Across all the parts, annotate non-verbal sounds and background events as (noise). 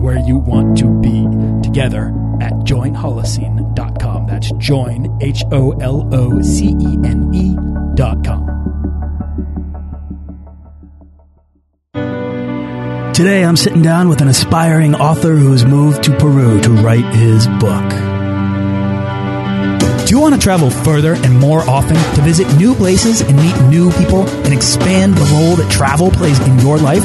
where you want to be together at joinholocene.com. That's join, H O L O C E N E.com. Today, I'm sitting down with an aspiring author who's moved to Peru to write his book. Do you want to travel further and more often to visit new places and meet new people and expand the role that travel plays in your life?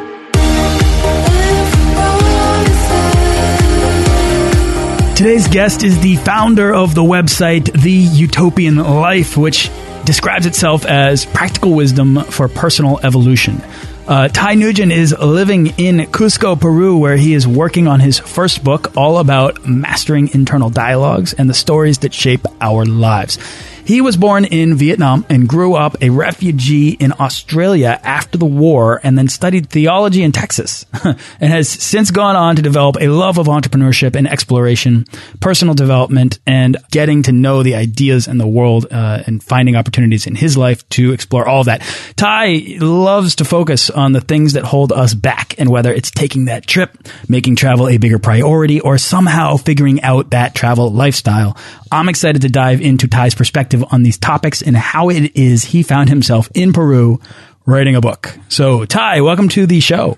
Today's guest is the founder of the website The Utopian Life, which describes itself as practical wisdom for personal evolution. Uh, Ty Nugent is living in Cusco, Peru, where he is working on his first book all about mastering internal dialogues and the stories that shape our lives. He was born in Vietnam and grew up a refugee in Australia after the war and then studied theology in Texas (laughs) and has since gone on to develop a love of entrepreneurship and exploration, personal development, and getting to know the ideas in the world uh, and finding opportunities in his life to explore all of that. Ty loves to focus on the things that hold us back and whether it's taking that trip, making travel a bigger priority, or somehow figuring out that travel lifestyle. I'm excited to dive into Ty's perspective on these topics and how it is he found himself in Peru writing a book. So, Ty, welcome to the show.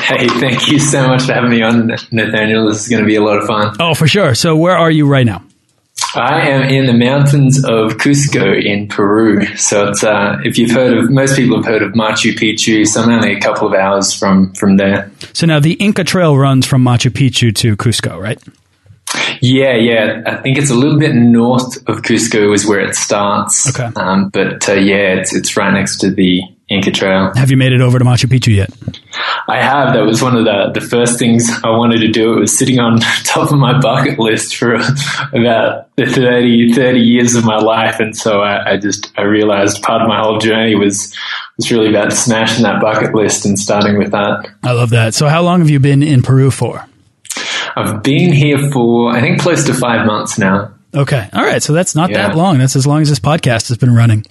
Hey, thank you so much for having me on, Nathaniel. This is going to be a lot of fun. Oh, for sure. So, where are you right now? I am in the mountains of Cusco in Peru. So it's uh, if you've heard of most people have heard of Machu Picchu, so I'm only a couple of hours from from there. So now the Inca Trail runs from Machu Picchu to Cusco, right? Yeah, yeah. I think it's a little bit north of Cusco is where it starts. Okay. Um, but uh, yeah, it's it's right next to the Inca Trail. Have you made it over to Machu Picchu yet? I have. That was one of the, the first things (laughs) I wanted to do. It was sitting on (laughs) top of my bucket list for (laughs) about the 30, 30 years of my life. And so I, I just, I realized part of my whole journey was, was really about smashing that bucket list and starting with that. I love that. So how long have you been in Peru for? I've been here for, I think, close to five months now. Okay. All right. So that's not yeah. that long. That's as long as this podcast has been running.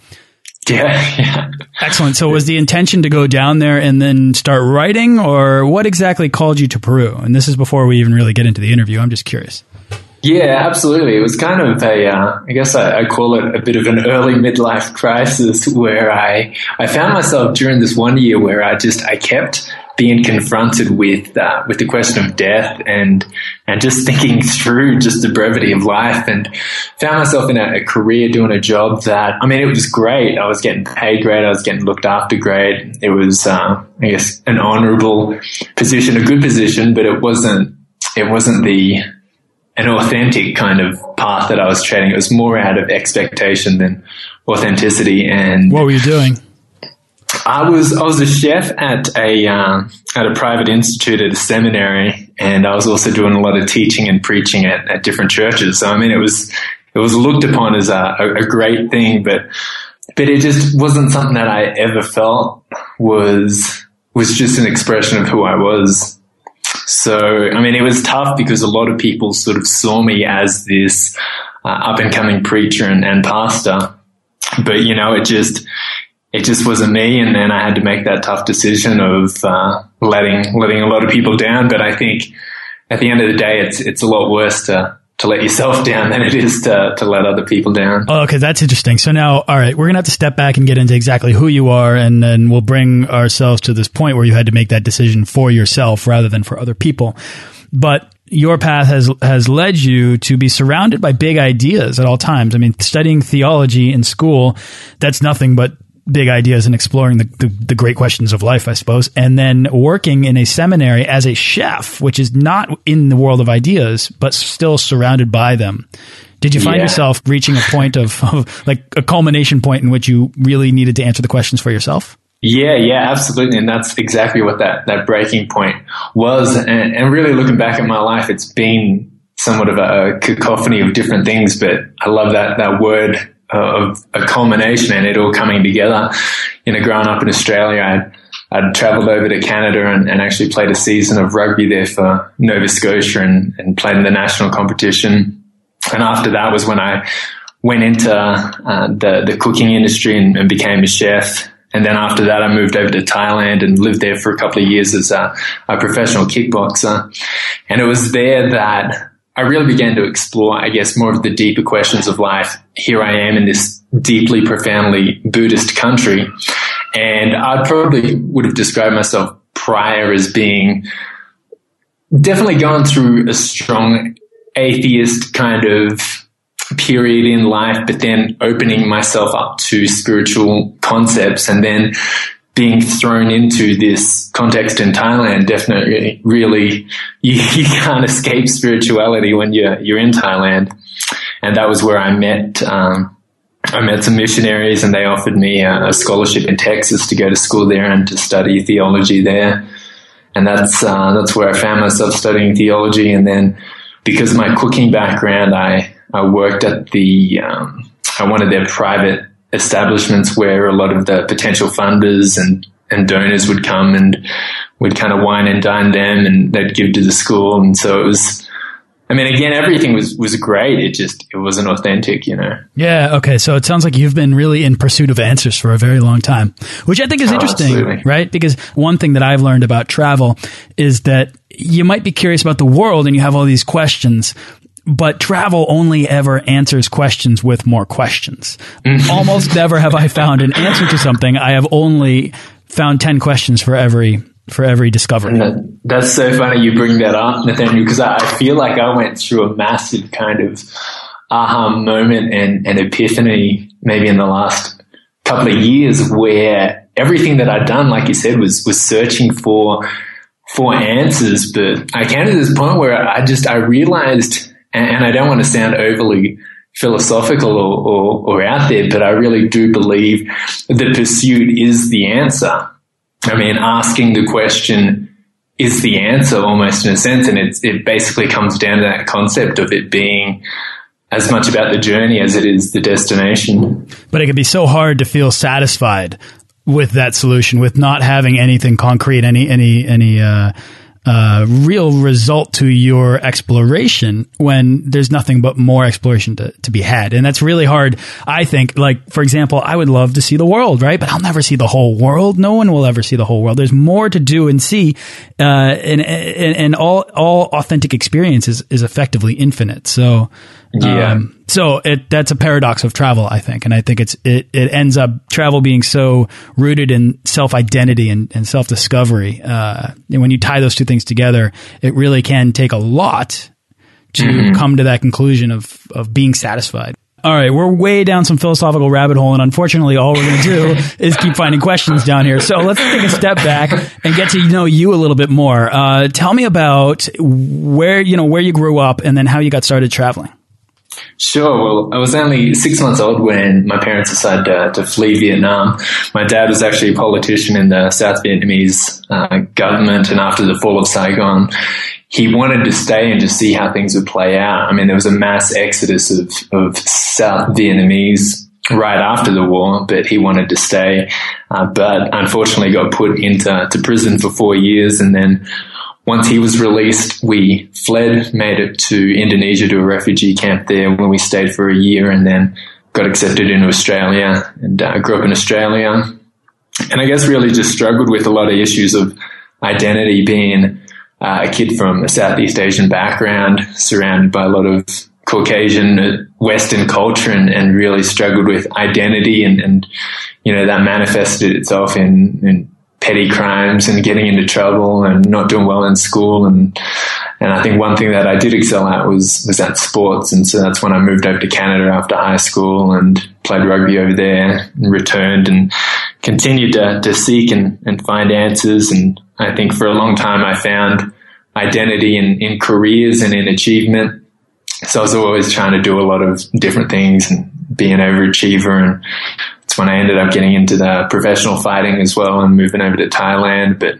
Yeah, (laughs) yeah. Excellent. So was the intention to go down there and then start writing or what exactly called you to Peru? And this is before we even really get into the interview. I'm just curious. Yeah, absolutely. It was kind of a, uh, I guess I, I, call it a bit of an early midlife crisis (laughs) where I, I found myself during this one year where I just, I kept being confronted with uh, with the question of death and and just (laughs) thinking through just the brevity of life and found myself in a, a, career doing a job that I mean it was great. I was getting paid great. I was getting looked after great. It was uh, I guess an honourable position, a good position, but it wasn't it wasn't the an authentic kind of path that I was treading. It was more out of expectation than authenticity. And what were you doing? I was I was a chef at a um, at a private institute at a seminary, and I was also doing a lot of teaching and preaching at, at different churches. So I mean, it was it was looked upon as a, a, great thing, but but it just wasn't something that I ever felt was was just an expression of who I was. So I mean, it was tough because a lot of people sort of saw me as this uh, up and coming preacher and, and pastor, but you know, it just it just wasn't me. And then I had to make that tough decision of uh, letting letting a lot of people down. But I think at the end of the day, it's it's a lot worse to to let yourself (laughs) down than it is to, to let other people down. Oh, okay, that's interesting. So now, all right, we're gonna have to step back and get into exactly who you are, and then we'll bring ourselves to this point where you had to make that decision for yourself rather than for other people. But your path has has led you to be surrounded by big ideas at all times. I mean, studying theology in school, that's nothing but big ideas and exploring the, the, the, great questions of life, I suppose. And then working in a seminary as a chef, which is not in the world of ideas, but still surrounded by them. Did you find yeah. yourself reaching a point of, (laughs) of, like a culmination point in which you really needed to answer the questions for yourself? Yeah, yeah, absolutely. And that's exactly what that, that breaking point was. And, and really looking back at my life, it's been somewhat of a cacophony of different things, but I love that, that word of a culmination and it all coming together. You know, growing up in Australia, I'd, I'd traveled over to Canada and, and, actually played a season of rugby there for Nova Scotia and, and, played in the national competition. And after that was when I went into uh, the, the cooking industry and, and, became a chef. And then after that, I moved over to Thailand and lived there for a couple of years as a, a professional kickboxer. And it was there that I really began to explore, I guess, more of the deeper questions of life. Here I am in this deeply, profoundly Buddhist country. And I probably would have described myself prior as being definitely gone through a strong atheist kind of period in life, but then opening myself up to spiritual concepts and then being thrown into this context in Thailand definitely really (laughs) you, you, can't escape spirituality when you're you're in Thailand, and that was where I met. Um, I met some missionaries, and they offered me a, a, scholarship in Texas to go to school there and to study theology there. And that's uh, that's where I found myself studying theology. And then, because of my cooking background, I I worked at the um, I wanted their private establishments where a lot of the potential funders and, and donors would come and we'd kind of wine and dine them and they'd give to the school. And so it was, I mean, again, everything was, was great. It just, it wasn't authentic, you know? Yeah. Okay. So it sounds like you've been really in pursuit of answers for a very long time, which I think is oh, interesting, absolutely. right? Because one thing that I've learned about travel is that you might be curious about the world and you have all these questions, but travel only ever answers questions with more questions. Mm-hmm. Almost never have I found an answer to something. I have only found 10 questions for every for every discovery. That, that's so funny you bring that up, Nathaniel, because I feel like I went through a massive kind of aha moment and, and epiphany maybe in the last couple of years where everything that I'd done, like you said, was was searching for for answers. But I came to this point where I just I realized and, I don't want to sound overly philosophical or, or, or out there, but I really do believe the pursuit is the answer. I mean, asking the question is the answer almost in a sense. And it, it basically comes down to that concept of it being as much about the journey as it is the destination. But it can be so hard to feel satisfied with that solution, with not having anything concrete, any, any, any, uh, uh, real result to your exploration when there's nothing but more exploration to, to be had. And that's really hard. I think, like, for example, I would love to see the world, right? But I'll never see the whole world. No one will ever see the whole world. There's more to do and see. Uh, and, and, and all, all authentic experience is, is effectively infinite. So, yeah. So it that's a paradox of travel, I think, and I think it's it it ends up travel being so rooted in self identity and, and self discovery. Uh, and when you tie those two things together, it really can take a lot to mm -hmm. come to that conclusion of of being satisfied. All right, we're way down some philosophical rabbit hole, and unfortunately, all we're going to do (laughs) is keep finding questions down here. So let's take a step back and get to know you a little bit more. Uh, tell me about where you know where you grew up, and then how you got started traveling. Sure. Well, I was only six months old when my parents decided uh, to flee Vietnam. My dad was actually a politician in the South Vietnamese uh, government, and after the fall of Saigon, he wanted to stay and just see how things would play out. I mean, there was a mass exodus of, of South Vietnamese right after the war, but he wanted to stay. Uh, but unfortunately, got put into to prison for four years, and then once he was released, we fled, made it to Indonesia to a refugee camp there where we stayed for a year and then got accepted into Australia and uh, grew up in Australia. and I guess really just struggled with a lot of issues of identity being uh, a kid from a Southeast Asian background, surrounded by a lot of Caucasian uh, Western culture and, and really struggled with identity and, and, you know, that manifested itself in, in petty crimes and getting into trouble and not doing well in school. And, and I think one thing that I did excel at was, was at sports. And so that's when I moved over to Canada after high school and played rugby over there and returned and continued to, to seek and, and find answers. And I think for a long time I found identity in, in careers and in achievement. So I was always trying to do a lot of different things and be an overachiever and it's when I ended up getting into the professional fighting as well and moving over to Thailand. But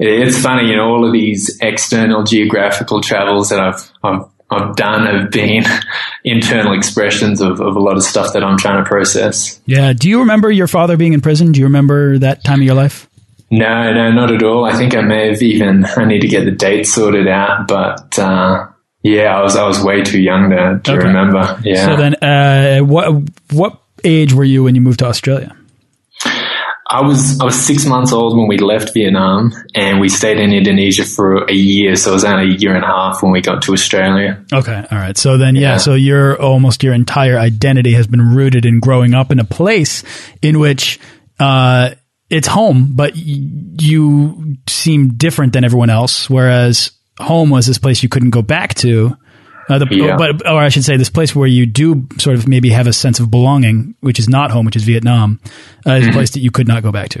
it's funny, you know, all of these external geographical travels that I've, I've, I've done have been (laughs) internal expressions of, of a lot of stuff that I'm trying to process. Yeah. Do you remember your father being in prison? Do you remember that time of your life? No, no, not at all. I think I may have even, (laughs) I need to get the date sorted out, but, uh, yeah, I was I was way too young to, to okay. remember. Yeah. So then, uh, what what age were you when you moved to Australia? I was I was six months old when we left Vietnam, and we stayed in Indonesia for a year. So it was only a year and a half when we got to Australia. Okay, all right. So then, yeah, yeah. so your almost your entire identity has been rooted in growing up in a place in which uh, it's home, but you seem different than everyone else. Whereas home was this place you couldn't go back to uh, the, yeah. but, or I should say, this place where you do sort of maybe have a sense of belonging, which is not home, which is Vietnam, uh, is mm -hmm. a place that you could not go back to.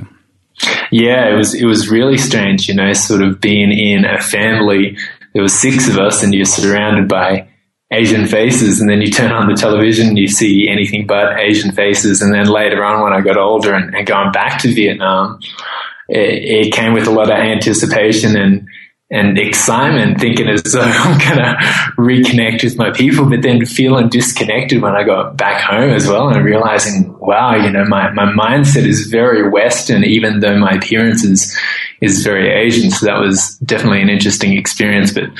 Yeah, it was it was really strange, you know, sort of being in a family. There was six of us, and you're surrounded by Asian faces, and then you turn on the television and you see anything but Asian faces. And then later on, when I got older and, and going back to Vietnam, it, it came with a lot of anticipation and and excitement, thinking as though (laughs) I'm going to reconnect with my people, but then feeling disconnected when I got back home as well and realizing, wow, you know, my, my mindset is very Western, even though my appearance is, is very Asian. So that was definitely an interesting experience. But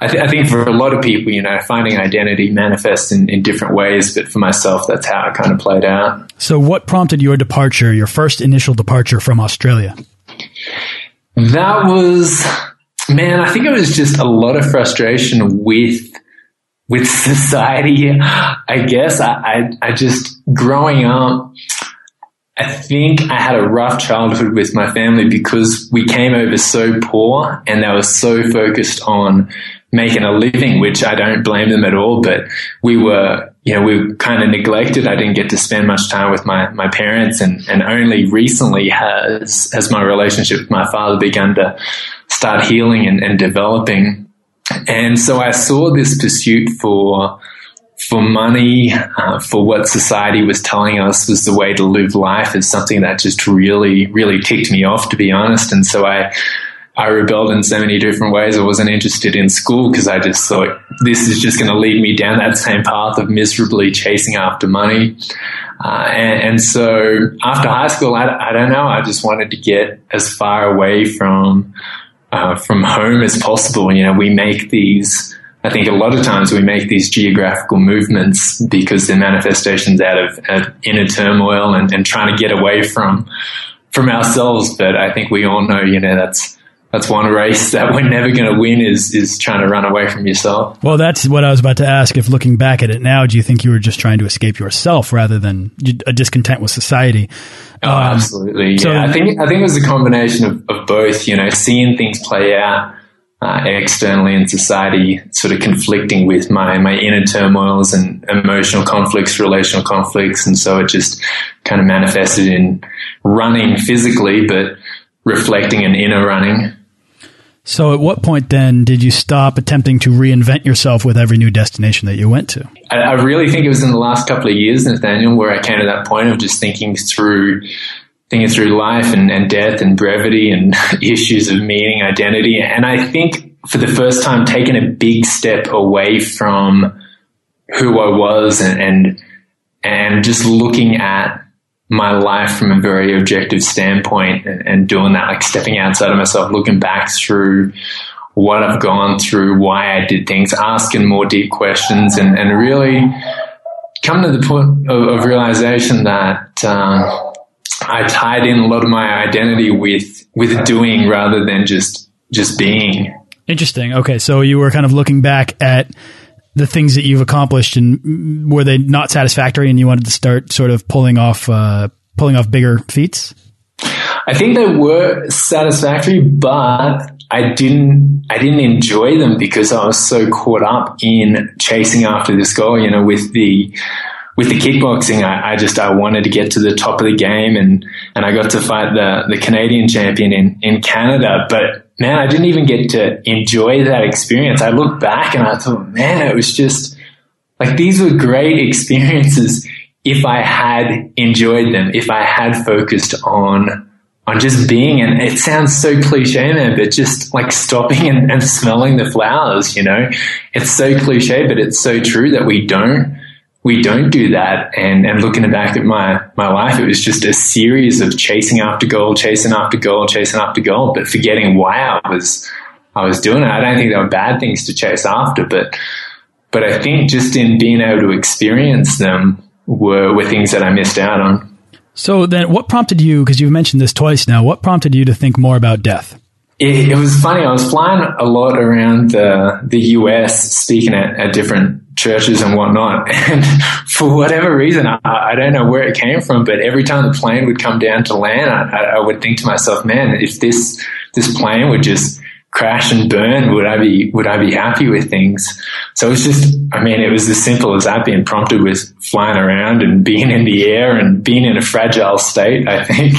I, th- I think for a lot of people, you know, finding identity manifests in, in different ways. But for myself, that's how it kind of played out. So what prompted your departure, your first initial departure from Australia? That was Man, I think it was just a lot of frustration with with (laughs) society. I guess I, I, I just growing up. I think I had a rough childhood with my family because we came over so poor and they were so focused on making a living, which I don't blame them at all. But we were, you know, we were kind of neglected. I didn't get to spend much time with my, my parents and, and only recently has, has my relationship with my father begun to start healing and, and developing. And so I saw this pursuit for for money, uh, for what society was telling us was the way to live life is something that just really, really ticked me off, to be honest. And so I, I rebelled in so many different ways. I wasn't interested in school because I just thought this is just going to lead me down that same path of miserably chasing after money. Uh, and, and, so after high school, I, I don't know. I just wanted to get as far away from uh, from home as possible. You know, we make these. I think a lot of times we make these geographical movements because they're manifestations out of, of inner turmoil and, and trying to get away from from ourselves. But I think we all know, you know, that's that's one race that we're never going to win is is trying to run away from yourself. Well, that's what I was about to ask. If looking back at it now, do you think you were just trying to escape yourself rather than a discontent with society? Oh, um, absolutely. So yeah, I think I think it was a combination of, of both. You know, seeing things play out uh, externally in society, sort of conflicting with my my inner turmoils and emotional conflicts, relational conflicts, and so it just kind of manifested in running physically, but reflecting an inner running. So, at what point then did you stop attempting to reinvent yourself with every new destination that you went to? I, I, really think it was in the last couple of years, Nathaniel, where I came to that point of just thinking through thinking through life and, and death and brevity and (laughs) issues of meaning, identity. And I think for the first time, taking a big step away from who I was and, and, and just looking at my life from a very objective standpoint and, and, doing that, like stepping outside of myself, looking back through what I've gone through, why I did things, asking more deep questions, and, and really come to the point of, of realization that uh, I tied in a lot of my identity with with doing rather than just just being. Interesting. Okay, so you were kind of looking back at the things that you've accomplished, and were they not satisfactory, and you wanted to start sort of pulling off uh, pulling off bigger feats? I think they were satisfactory, but I didn't I didn't enjoy them because I was so caught up in chasing after this goal. You know, with the with the kickboxing, I, I, just I wanted to get to the top of the game, and and I got to fight the the Canadian champion in in Canada. But man, I didn't even get to enjoy that experience. I look back and I thought, man, it was just like these were great experiences if I had enjoyed them, if I had focused on on just being and it sounds so cliche man but just like stopping and, and, smelling the flowers you know it's so cliche but it's so true that we don't we don't do that and and looking back at my my life it was just a series of chasing after goal chasing after goal chasing after goal but forgetting why I was I was doing it I don't think there were bad things to chase after but but I think just in being able to experience them were were things that I missed out on so then, what prompted you? Because you've mentioned this twice now. What prompted you to think more about death? It, it was funny. I was flying a lot around the the US, speaking at, at different churches and whatnot. (laughs) And for whatever reason, I, I, don't know where it came from, but every time the plane would come down to land, I, I would think to myself, "Man, if this this plane would just crash and burn, would I be would I be happy with things? So it was just, I mean, it was as simple as that being prompted with flying around and being in the air and being in a fragile state. I think.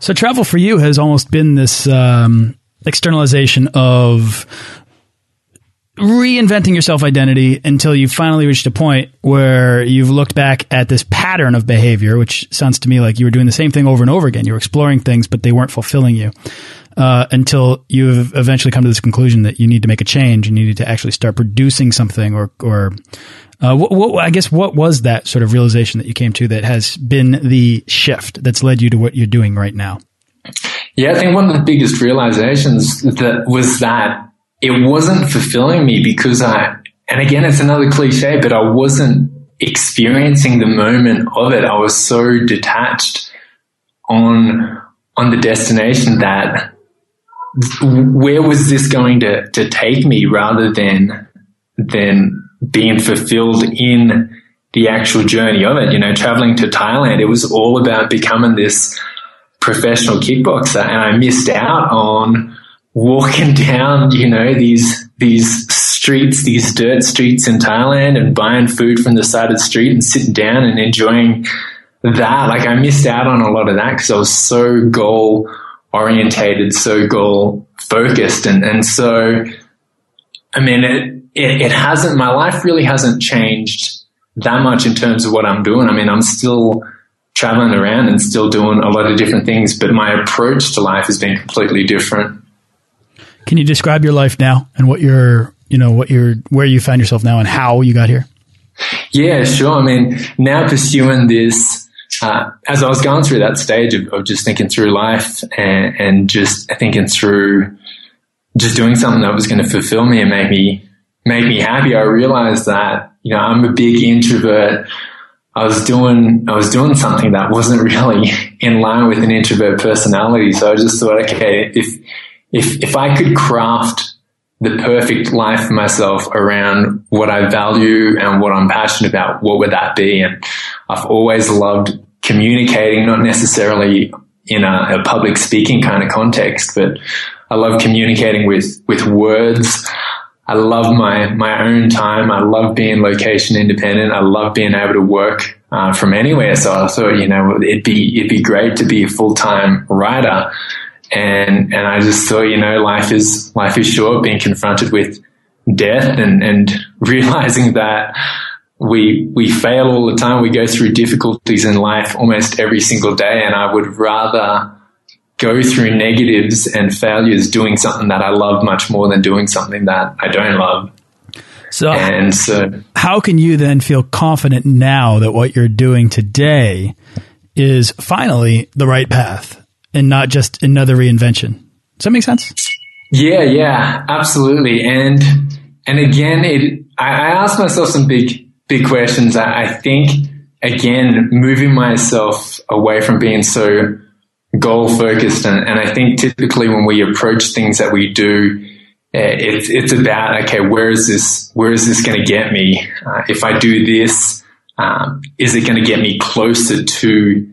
So travel for you has almost been this um, externalization of reinventing your self identity until you finally reached a point where you've looked back at this pattern of behavior, which sounds to me like you were doing the same thing over and over again. You were exploring things, but they weren't fulfilling you uh, until you've eventually come to this conclusion that you need to make a change and you need to actually start producing something or, or uh, what, what, I guess what was that sort of realization that you came to that has been the shift that's led you to what you're doing right now? Yeah, I think one of the biggest realizations that was that it wasn't fulfilling me because I, and again, it's another cliche, but I wasn't experiencing the moment of it. I was so detached on, on the destination that where was this going to, to take me rather than, than being fulfilled in the actual journey of it. You know, traveling to Thailand, it was all about becoming this professional kickboxer and I missed out on walking (laughs) down, you know, these, these streets, these dirt streets in Thailand and buying food from the side of the street and sitting down and enjoying that. Like I missed out on a lot of that because I was so goal orientated, so goal focused. And, and so, I mean, it, it, it hasn't, my life really hasn't changed that much in terms of what I'm doing. I mean, I'm still traveling around and still doing a lot of different things, but my approach to life has been completely different. Can you describe your life now and what you're, you know, what you're, where you find yourself now and how you got here? Yeah, sure. I mean, now pursuing this, uh, as I was going through that stage of, of just thinking through life and, and, just thinking through just doing something that was going to fulfill me and make me make me happy, I realized that you know I'm a big introvert. I was doing I was doing something that wasn't (laughs) really in line with an introvert personality. So I just thought, okay, if if if I could craft the perfect life for myself around what I value and what I'm passionate about, what would that be? And I've always loved communicating, not necessarily in a, a, public speaking kind of context, but I love communicating with, with words. I love my, my own time. I love being location independent. I love being able to work uh, from anywhere. So I thought, you know, it'd be, it'd be great to be a full-time writer. And, and I just thought, you know, life is, life is short being confronted with death and, and (laughs) realizing that, we we fail all the time. We go through difficulties in life almost every single day, and I would rather go through negatives and failures doing something that I love much more than doing something that I don't love. So, and so, how can you then feel confident now that what you're doing today is finally the right path and not just another reinvention? Does that make sense? Yeah, yeah, absolutely. And and again, it I, I asked myself some big big questions. I, I think again, moving myself away from being so goal focused. And, and I think typically when we approach things that we do, eh, it's, it's about, okay, where is this, where is this going to get me? Uh, if I do this, um, is it going to get me closer to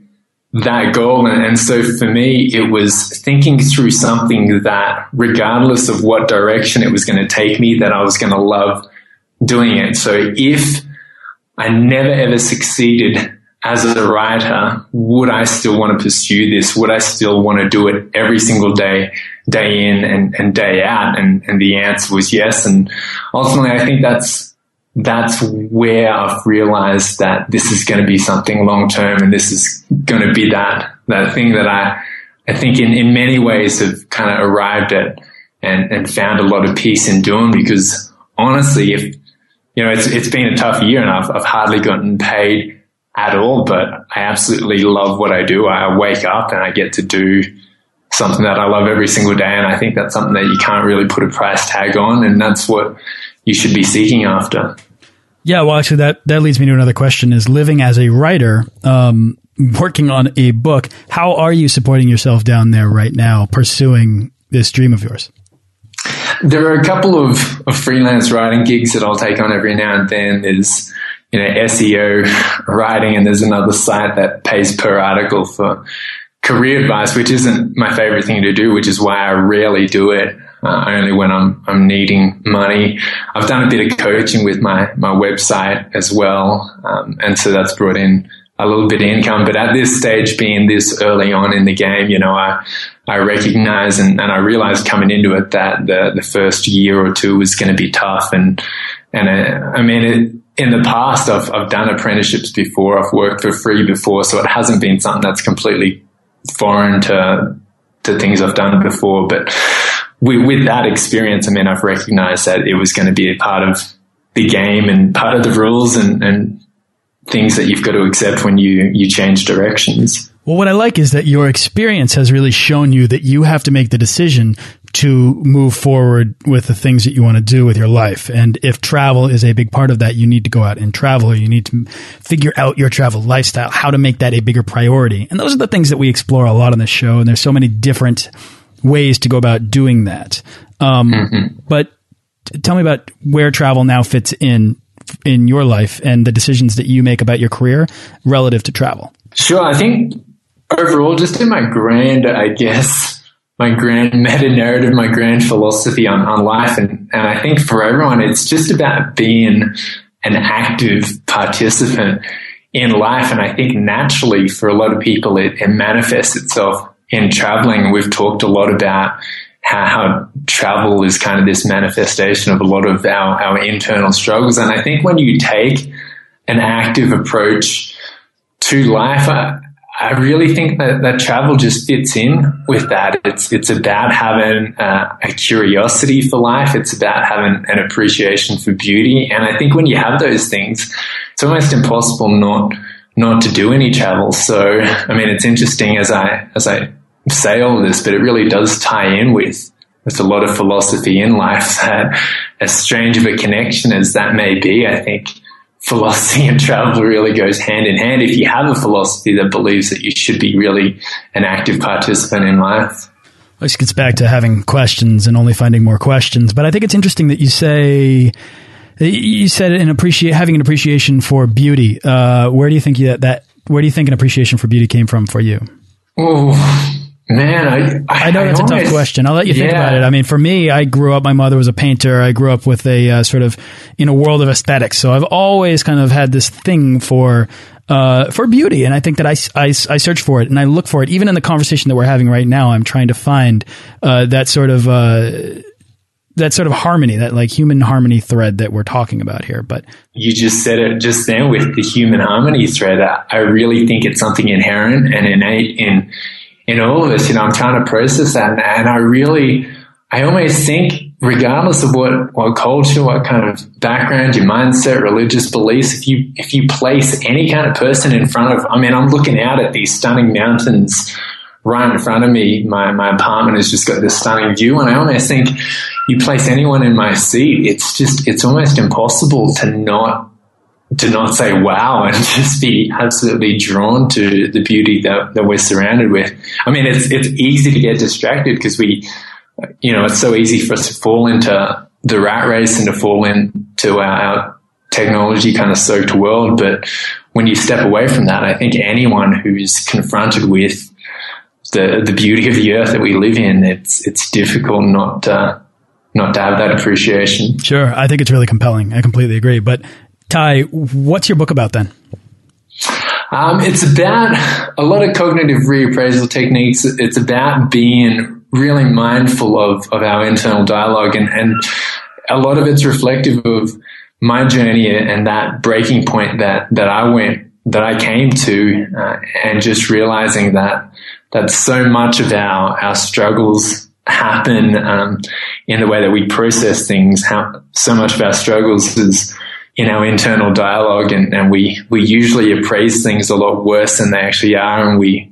that goal? And, and so for me, it was thinking through something that regardless of what direction it was going to take me, that I was going to love doing it. So if I never ever succeeded as a writer, would I still want to pursue this? Would I still want to do it every single day, day in and, and day out? And, and the answer was yes. And ultimately, I think that's, that's where I've realized that this is going to be something long term and this is going to be that, that thing that I, I think in, in many ways have kind of arrived at and, and found a lot of peace in doing because honestly, if, you know, it's, it's been a tough year and I've, I've hardly gotten paid at all, but I absolutely love what I do. I wake up and I get to do something that I love every single day. And I think that's something that you can't really put a price tag on. And that's what you should be seeking after. Yeah, well, actually, that, that leads me to another question is living as a writer, um, working on a book. How are you supporting yourself down there right now, pursuing this dream of yours? There are a couple of, of freelance writing gigs that I'll take on every now and then. There's, you know, SEO writing and there's another site that pays per article for career advice, which isn't my favorite thing to do, which is why I rarely do it. Uh, only when I'm, I'm needing money. I've done a bit of coaching with my, my website as well. Um, and so that's brought in a little bit of income. But at this stage, being this early on in the game, you know, I, I recognize and, and I realized coming into it that the, the first year or two was going to be tough. And, and uh, I mean, it, in the past, I've, I've done apprenticeships before. I've worked for free before. So it hasn't been something that's completely foreign to, to things I've done before. But with, with that experience, I mean, I've recognized that it was going to be a part of the game and part of the rules and, and things that you've got to accept when you, you change directions. Well, what I like is that your experience has really shown you that you have to make the decision to move forward with the things that you want to do with your life. And if travel is a big part of that, you need to go out and travel or you need to figure out your travel lifestyle, how to make that a bigger priority. And those are the things that we explore a lot on this show. And there's so many different ways to go about doing that. Um, mm -hmm. But tell me about where travel now fits in in your life and the decisions that you make about your career relative to travel. Sure. I think overall, just in my grand, I guess, my grand (laughs) meta narrative, my grand philosophy on, on life. And, and I think for everyone, it's just about being an active participant in life. And I think naturally for a lot of people, it, it manifests itself in traveling. We've talked a lot about how, how, travel is kind of this manifestation of a lot of our, our internal struggles. And I think when you take an active approach to life, I, I really think that, that travel just fits in with that. It's, it's about having uh, a curiosity for life. It's about having an appreciation for beauty. And I think when you have those things, it's almost impossible not, not to do any travel. So, I mean, it's interesting as I, as I say all this, but it really does tie in with, with a lot of philosophy in life (laughs) that as strange of a connection as that may be, I think philosophy and travel really goes hand in hand. If you have a philosophy that believes that you should be really an active participant in life. This gets back to having questions and only finding more questions. But I think it's interesting that you say you said an appreciate having an appreciation for beauty. Uh, where do you think that that where do you think an appreciation for beauty came from for you? Oh, Man, I, I, I know that's a tough question. I'll let you think yeah. about it. I mean, for me, I grew up, my mother was a painter. I grew up with a uh, sort of in a world of aesthetics. So I've always kind of had this thing for, uh, for beauty. And I think that I, I, I, search for it and I look for it. Even in the conversation that we're having right now, I'm trying to find, uh, that sort of, uh, that sort of harmony, that like human harmony thread that we're talking about here. But you just said it just then with the human harmony thread. I really think it's something inherent and innate in, in all of us, you know, I'm trying to process that. And, and I really, I almost think regardless of what, what culture, what kind of background, your mindset, religious beliefs, if you, if you place any kind of person in front of, I mean, I'm looking out at these stunning mountains right in front of me. My, my apartment has just got this stunning view. And I almost think you place anyone in my seat, it's just, it's almost impossible to not to not say wow (laughs) and just be absolutely drawn to the beauty that, that we're surrounded with. I mean, it's, it's easy to get distracted because we, you know, it's so easy for us to fall into the rat race and to fall into our, technology kind of soaked world. But when you step away from that, I think anyone who's confronted with the, the beauty of the earth that we live in, it's, it's difficult not to, not to have that appreciation. Sure. I think it's really compelling. I completely agree. But Ty, what's your book about then? Um, it's about a lot of cognitive reappraisal techniques. It's about being really mindful of, of our internal dialogue and, and a lot of it's reflective of my journey and that breaking point that, that I went, that I came to, uh, and just realizing that, that so much of our, our struggles happen, um, in the way that we process things, how so much of our struggles is, in our internal dialogue and, and we, we usually appraise things a lot worse than they actually are. And we,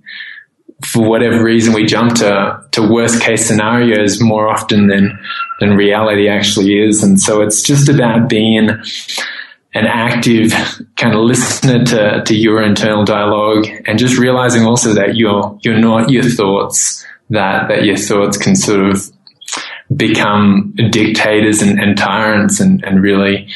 for whatever reason, we jump to, to worst case scenarios more often than, than reality actually is. And so it's just about being an active kind of listener to, to your internal dialogue and just realizing also that you're, you're not your thoughts, that, that your thoughts can sort of become dictators and, and tyrants and, and really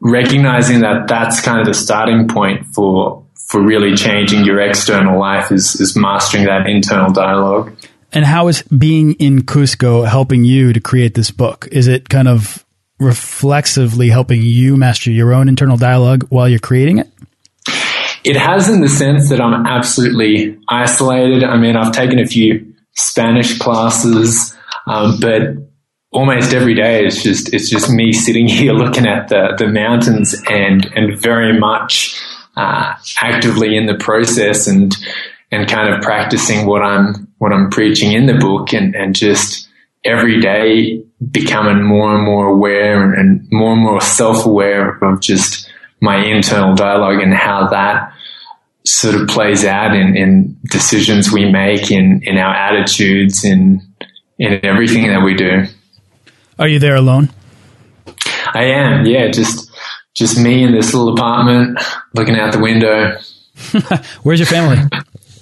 recognizing that that's kind of the starting point for for really changing your external life is is mastering that internal dialogue. And how is being in Cusco helping you to create this book? Is it kind of reflexively helping you master your own internal dialogue while you're creating it? It has in the sense that I'm absolutely isolated. I mean, I've taken a few Spanish classes, um, but almost every day it's just it's just me sitting (laughs) here looking at the the mountains and and very much uh, actively in the process and and kind of practicing what I'm what I'm preaching in the book and and just every day becoming more and more aware and more and more self-aware of just my internal dialogue and how that sort of plays out in, in decisions we make in in our attitudes in in everything that we do. Are you there alone? I am. Yeah, just just me in this little apartment, looking out the window. (laughs) Where's your family?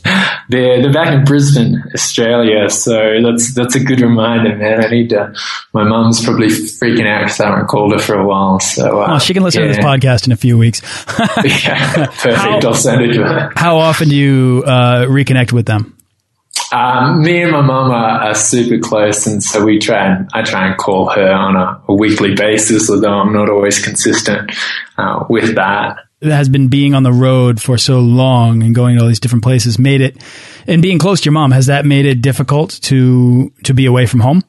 (laughs) they're they're back in Brisbane, Australia. So that's that's a good reminder, man. I need to. My mum's probably freaking out because I haven't called her for a while. So uh, oh, she can listen yeah. to this podcast in a few weeks. (laughs) yeah, perfect. How, I'll send it to her. How often do you uh, reconnect with them? Um, me and my mum are, are, super close, and so we try and I try and call her on a, a weekly basis, although I'm not always consistent uh, with that. It has been being on the road for so long and going to all these different places made it, and being close to your mom has that made it difficult to to be away from home.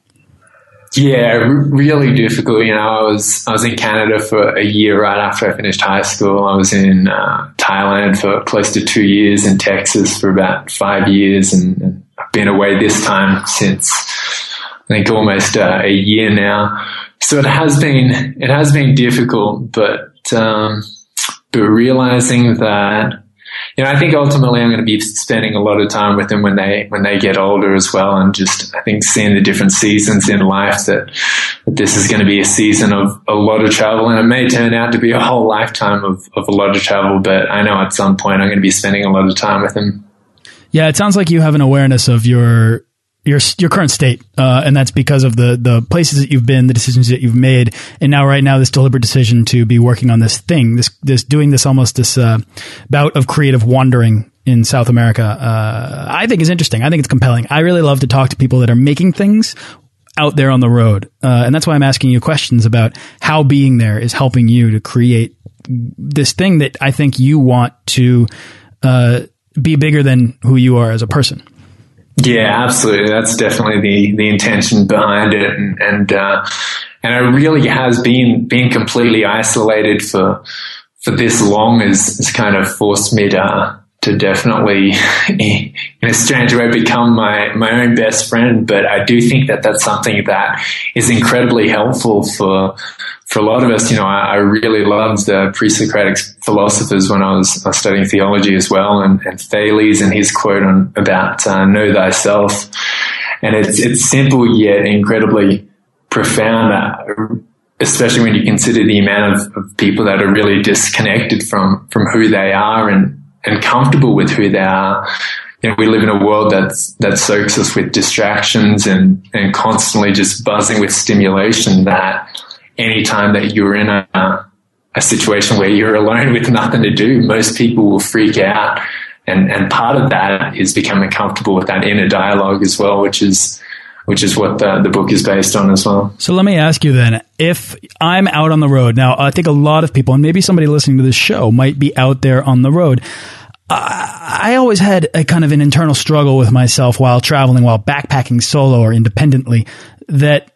Yeah, really difficult. You know, I was I was in Canada for a year right after I finished high school. I was in uh, Thailand for close to two years, in Texas for about five years, and, and been away this time since I think almost uh, a year now. So it has been it has been difficult, but um, but realizing that you know I think ultimately I'm going to be spending a lot of time with them when they when they get older as well, and just I think seeing the different seasons in life that, that this is going to be a season of a lot of travel, and it may turn out to be a whole lifetime of of a lot of travel. But I know at some point I'm going to be spending a lot of time with them. Yeah, it sounds like you have an awareness of your your your current state, uh, and that's because of the the places that you've been, the decisions that you've made, and now right now this deliberate decision to be working on this thing, this this doing this almost this uh, bout of creative wandering in South America. Uh, I think is interesting. I think it's compelling. I really love to talk to people that are making things out there on the road, uh, and that's why I'm asking you questions about how being there is helping you to create this thing that I think you want to uh, be bigger than who you are as a person. Yeah, absolutely. That's definitely the the intention behind it, and and uh, and it really has been been completely isolated for for this long has, has kind of forced me to to definitely (laughs) in a strange way become my my own best friend. But I do think that that's something that is incredibly helpful for for a lot of us, you know, I, I really loved the pre-Socratic philosophers when I was, studying theology as well, and, and Thales and his quote on about uh, "know thyself," and it's it's simple yet incredibly profound. Uh, especially when you consider the amount of, of people that are really disconnected from from who they are and and comfortable with who they are. You know, we live in a world that's that soaks us with distractions and and constantly just buzzing with stimulation. That anytime that you're in a a situation where you're alone with nothing to do, most people will freak out. And and part of that is becoming comfortable with that inner dialogue as well, which is which is what the, the book is based on as well. So let me ask you then, if I'm out on the road now, I think a lot of people, and maybe somebody listening to this show, might be out there on the road. I always had a kind of an internal struggle with myself while traveling, while backpacking solo or independently, that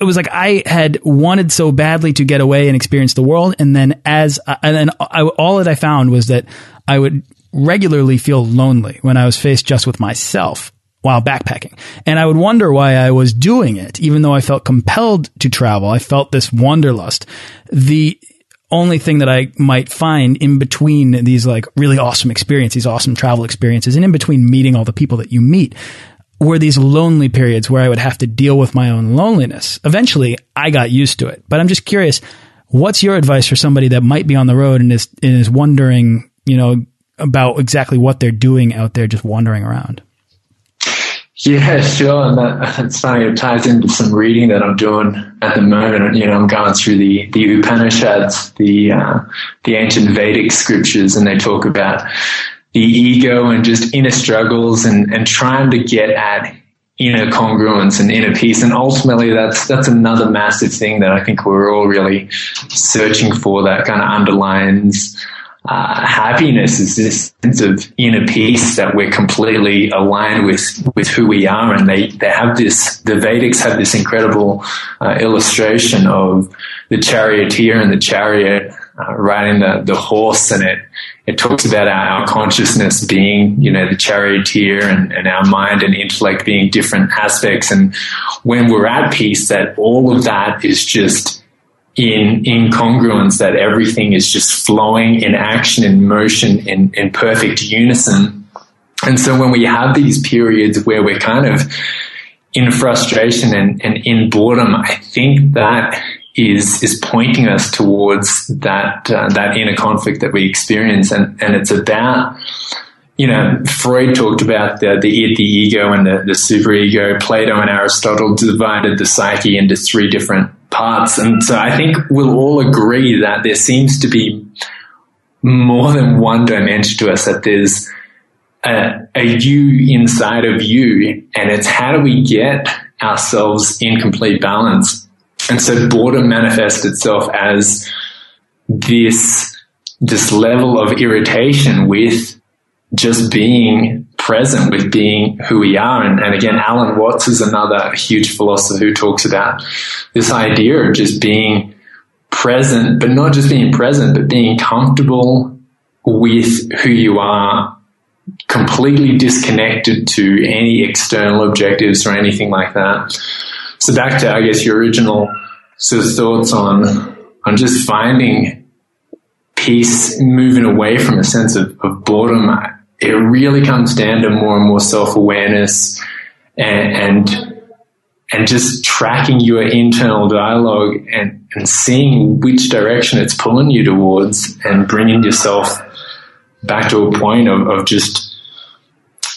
it was like I had wanted so badly to get away and experience the world, and then as uh, and then I, all that I found was that I would regularly feel lonely when I was faced just with myself while backpacking. And I would wonder why I was doing it, even though I felt compelled to travel. I felt this wanderlust. The only thing that I might find in between these like really awesome experiences, these awesome travel experiences, and in between meeting all the people that you meet, were these lonely periods where I would have to deal with my own loneliness. Eventually, I got used to it. But I'm just curious, what's your advice for somebody that might be on the road and is, and is wondering, you know, about exactly what they're doing out there just wandering around? Yeah, sure. And that, (laughs) it's funny. It ties into some reading that I'm doing at the moment. You know, I'm going through the, the Upanishads, the, uh, the ancient Vedic scriptures, and they talk about the ego and just inner struggles and, and trying to get at inner congruence and inner peace. And ultimately that's, that's another massive thing that I think we're all really searching for that kind of underlines uh, happiness is this sense of inner peace that we're completely aligned with with who we are, and they they have this. The Vedics have this incredible uh, illustration of the charioteer and the chariot uh, riding the the horse, and it it talks about our, our, consciousness being, you know, the charioteer and, and our mind and intellect being different aspects. And when we're at peace, that all of that is just in incongruence that everything is just flowing in action in motion in, in perfect unison. And so when we have these periods where we're kind of in frustration and, and in boredom, I think that is is pointing us towards that uh, that inner conflict that we experience, and and it's about you know Freud talked about the the, id, the ego and the the superego. Plato and Aristotle divided the psyche into three different parts. And so I think we'll all agree that there seems to be more than one dimension to us, that there's a, a you inside of you. And it's how do we get ourselves in complete balance? And so boredom manifests itself as this, this level of irritation with just being present with being who we are. And, and, again, Alan Watts is another huge philosopher who talks about this idea of just being present, but not just being present, but being comfortable with who you are, completely disconnected to any external objectives or anything like that. So back to, I guess, your original sort of thoughts on, on just finding peace, moving away from a sense of, of boredom it really comes down to more and more self awareness and, and, and just tracking your internal dialogue and, and seeing which direction it's pulling you towards and bringing yourself back to a point of, of just,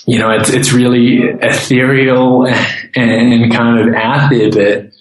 you know, it's, it's really ethereal and kind of out there, but,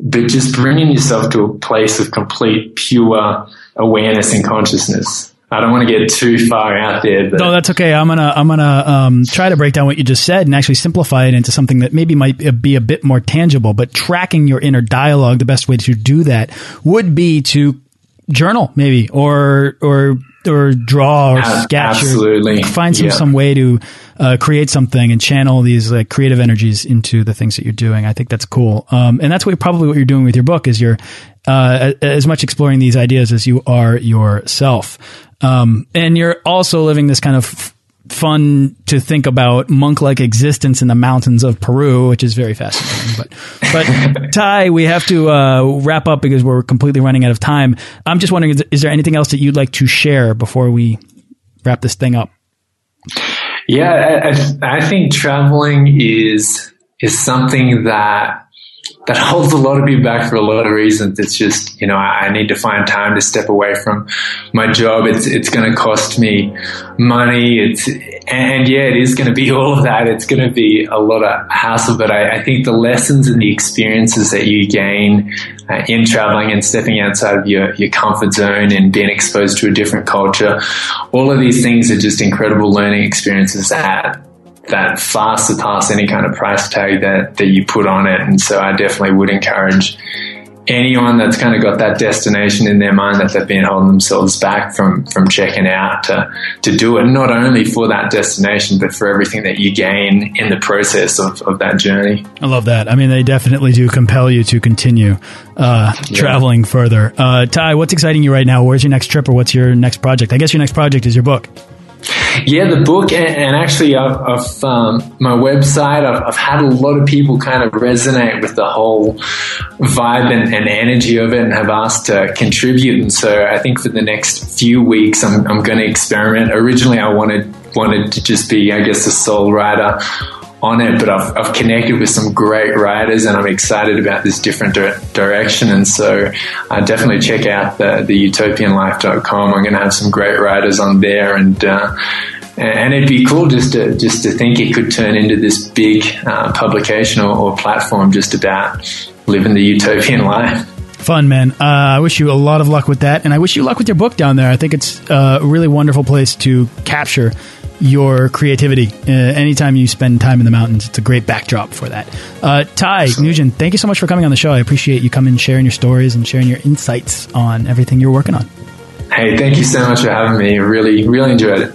but just bringing yourself to a place of complete pure awareness and consciousness. I don't want to get too far out there. no, that's okay. I'm gonna I'm gonna um, try to break down what you just said and actually simplify it into something that maybe might be a bit more tangible. But tracking your inner dialogue, the best way to do that would be to journal, maybe, or or or draw or sketch Absolutely. or find some, some way to uh, create something and channel these like creative energies into the things that you're doing. I think that's cool. Um, and that's what probably what you're doing with your book is you're uh, as much exploring these ideas as you are yourself. Um, and you're also living this kind of fun to think about monk-like existence in the mountains of Peru, which is very fascinating. But, but (laughs) Ty, we have to uh, wrap up because we're completely running out of time. I'm just wondering, is, is there anything else that you'd like to share before we wrap this thing up? Yeah, I, I think traveling is is something that that holds a lot of people back for a lot of reasons. It's just, you know, I, I need to find time to step away from my job. It's, it's going to cost me money. It's, and yeah, it is going to be (laughs) all of that. It's going to be a lot of hassle, but I, I think the lessons and the experiences that you gain uh, in traveling and stepping outside of your, your comfort zone and being exposed to a different culture, all of these things are just incredible learning experiences that that far surpass any kind of price tag that, that you put on it. And so I definitely would encourage anyone that's kind of got that destination in their mind that they've been holding themselves back from from checking out to to do it not only for that destination but for everything that you gain in the process of, of that journey. I love that. I mean they definitely do compel you to continue uh, yeah. traveling further. Uh, ty what's exciting you right now? Where's your next trip or what's your next project? I guess your next project is your book yeah, the book, and, and actually, I've, I've um, my website. I've, I've, had a lot of people kind of resonate with the whole vibe and, and, energy of it, and have asked to contribute. And so, I think for the next few weeks, I'm, I'm going to experiment. Originally, I wanted wanted to just be, I guess, a sole writer on it, but I've, I've connected with some great writers and I'm excited about this different di- direction. And so uh, definitely check out the, the utopianlife.com. I'm going to have some great writers on there and, uh, and it'd be cool just to just to think it could turn into this big uh, publication or, or, platform just about living the utopian life. Fun, man. Uh, I wish you a lot of luck with that, and I wish you luck with your book down there. I think it's a really wonderful place to capture your creativity. Uh, anytime you spend time in the mountains, it's a great backdrop for that. Uh, Ty Nugent, thank you so much for coming on the show. I appreciate you coming, sharing your stories, and sharing your insights on everything you're working on. Hey, thank you so much for having me. Really, really enjoyed it.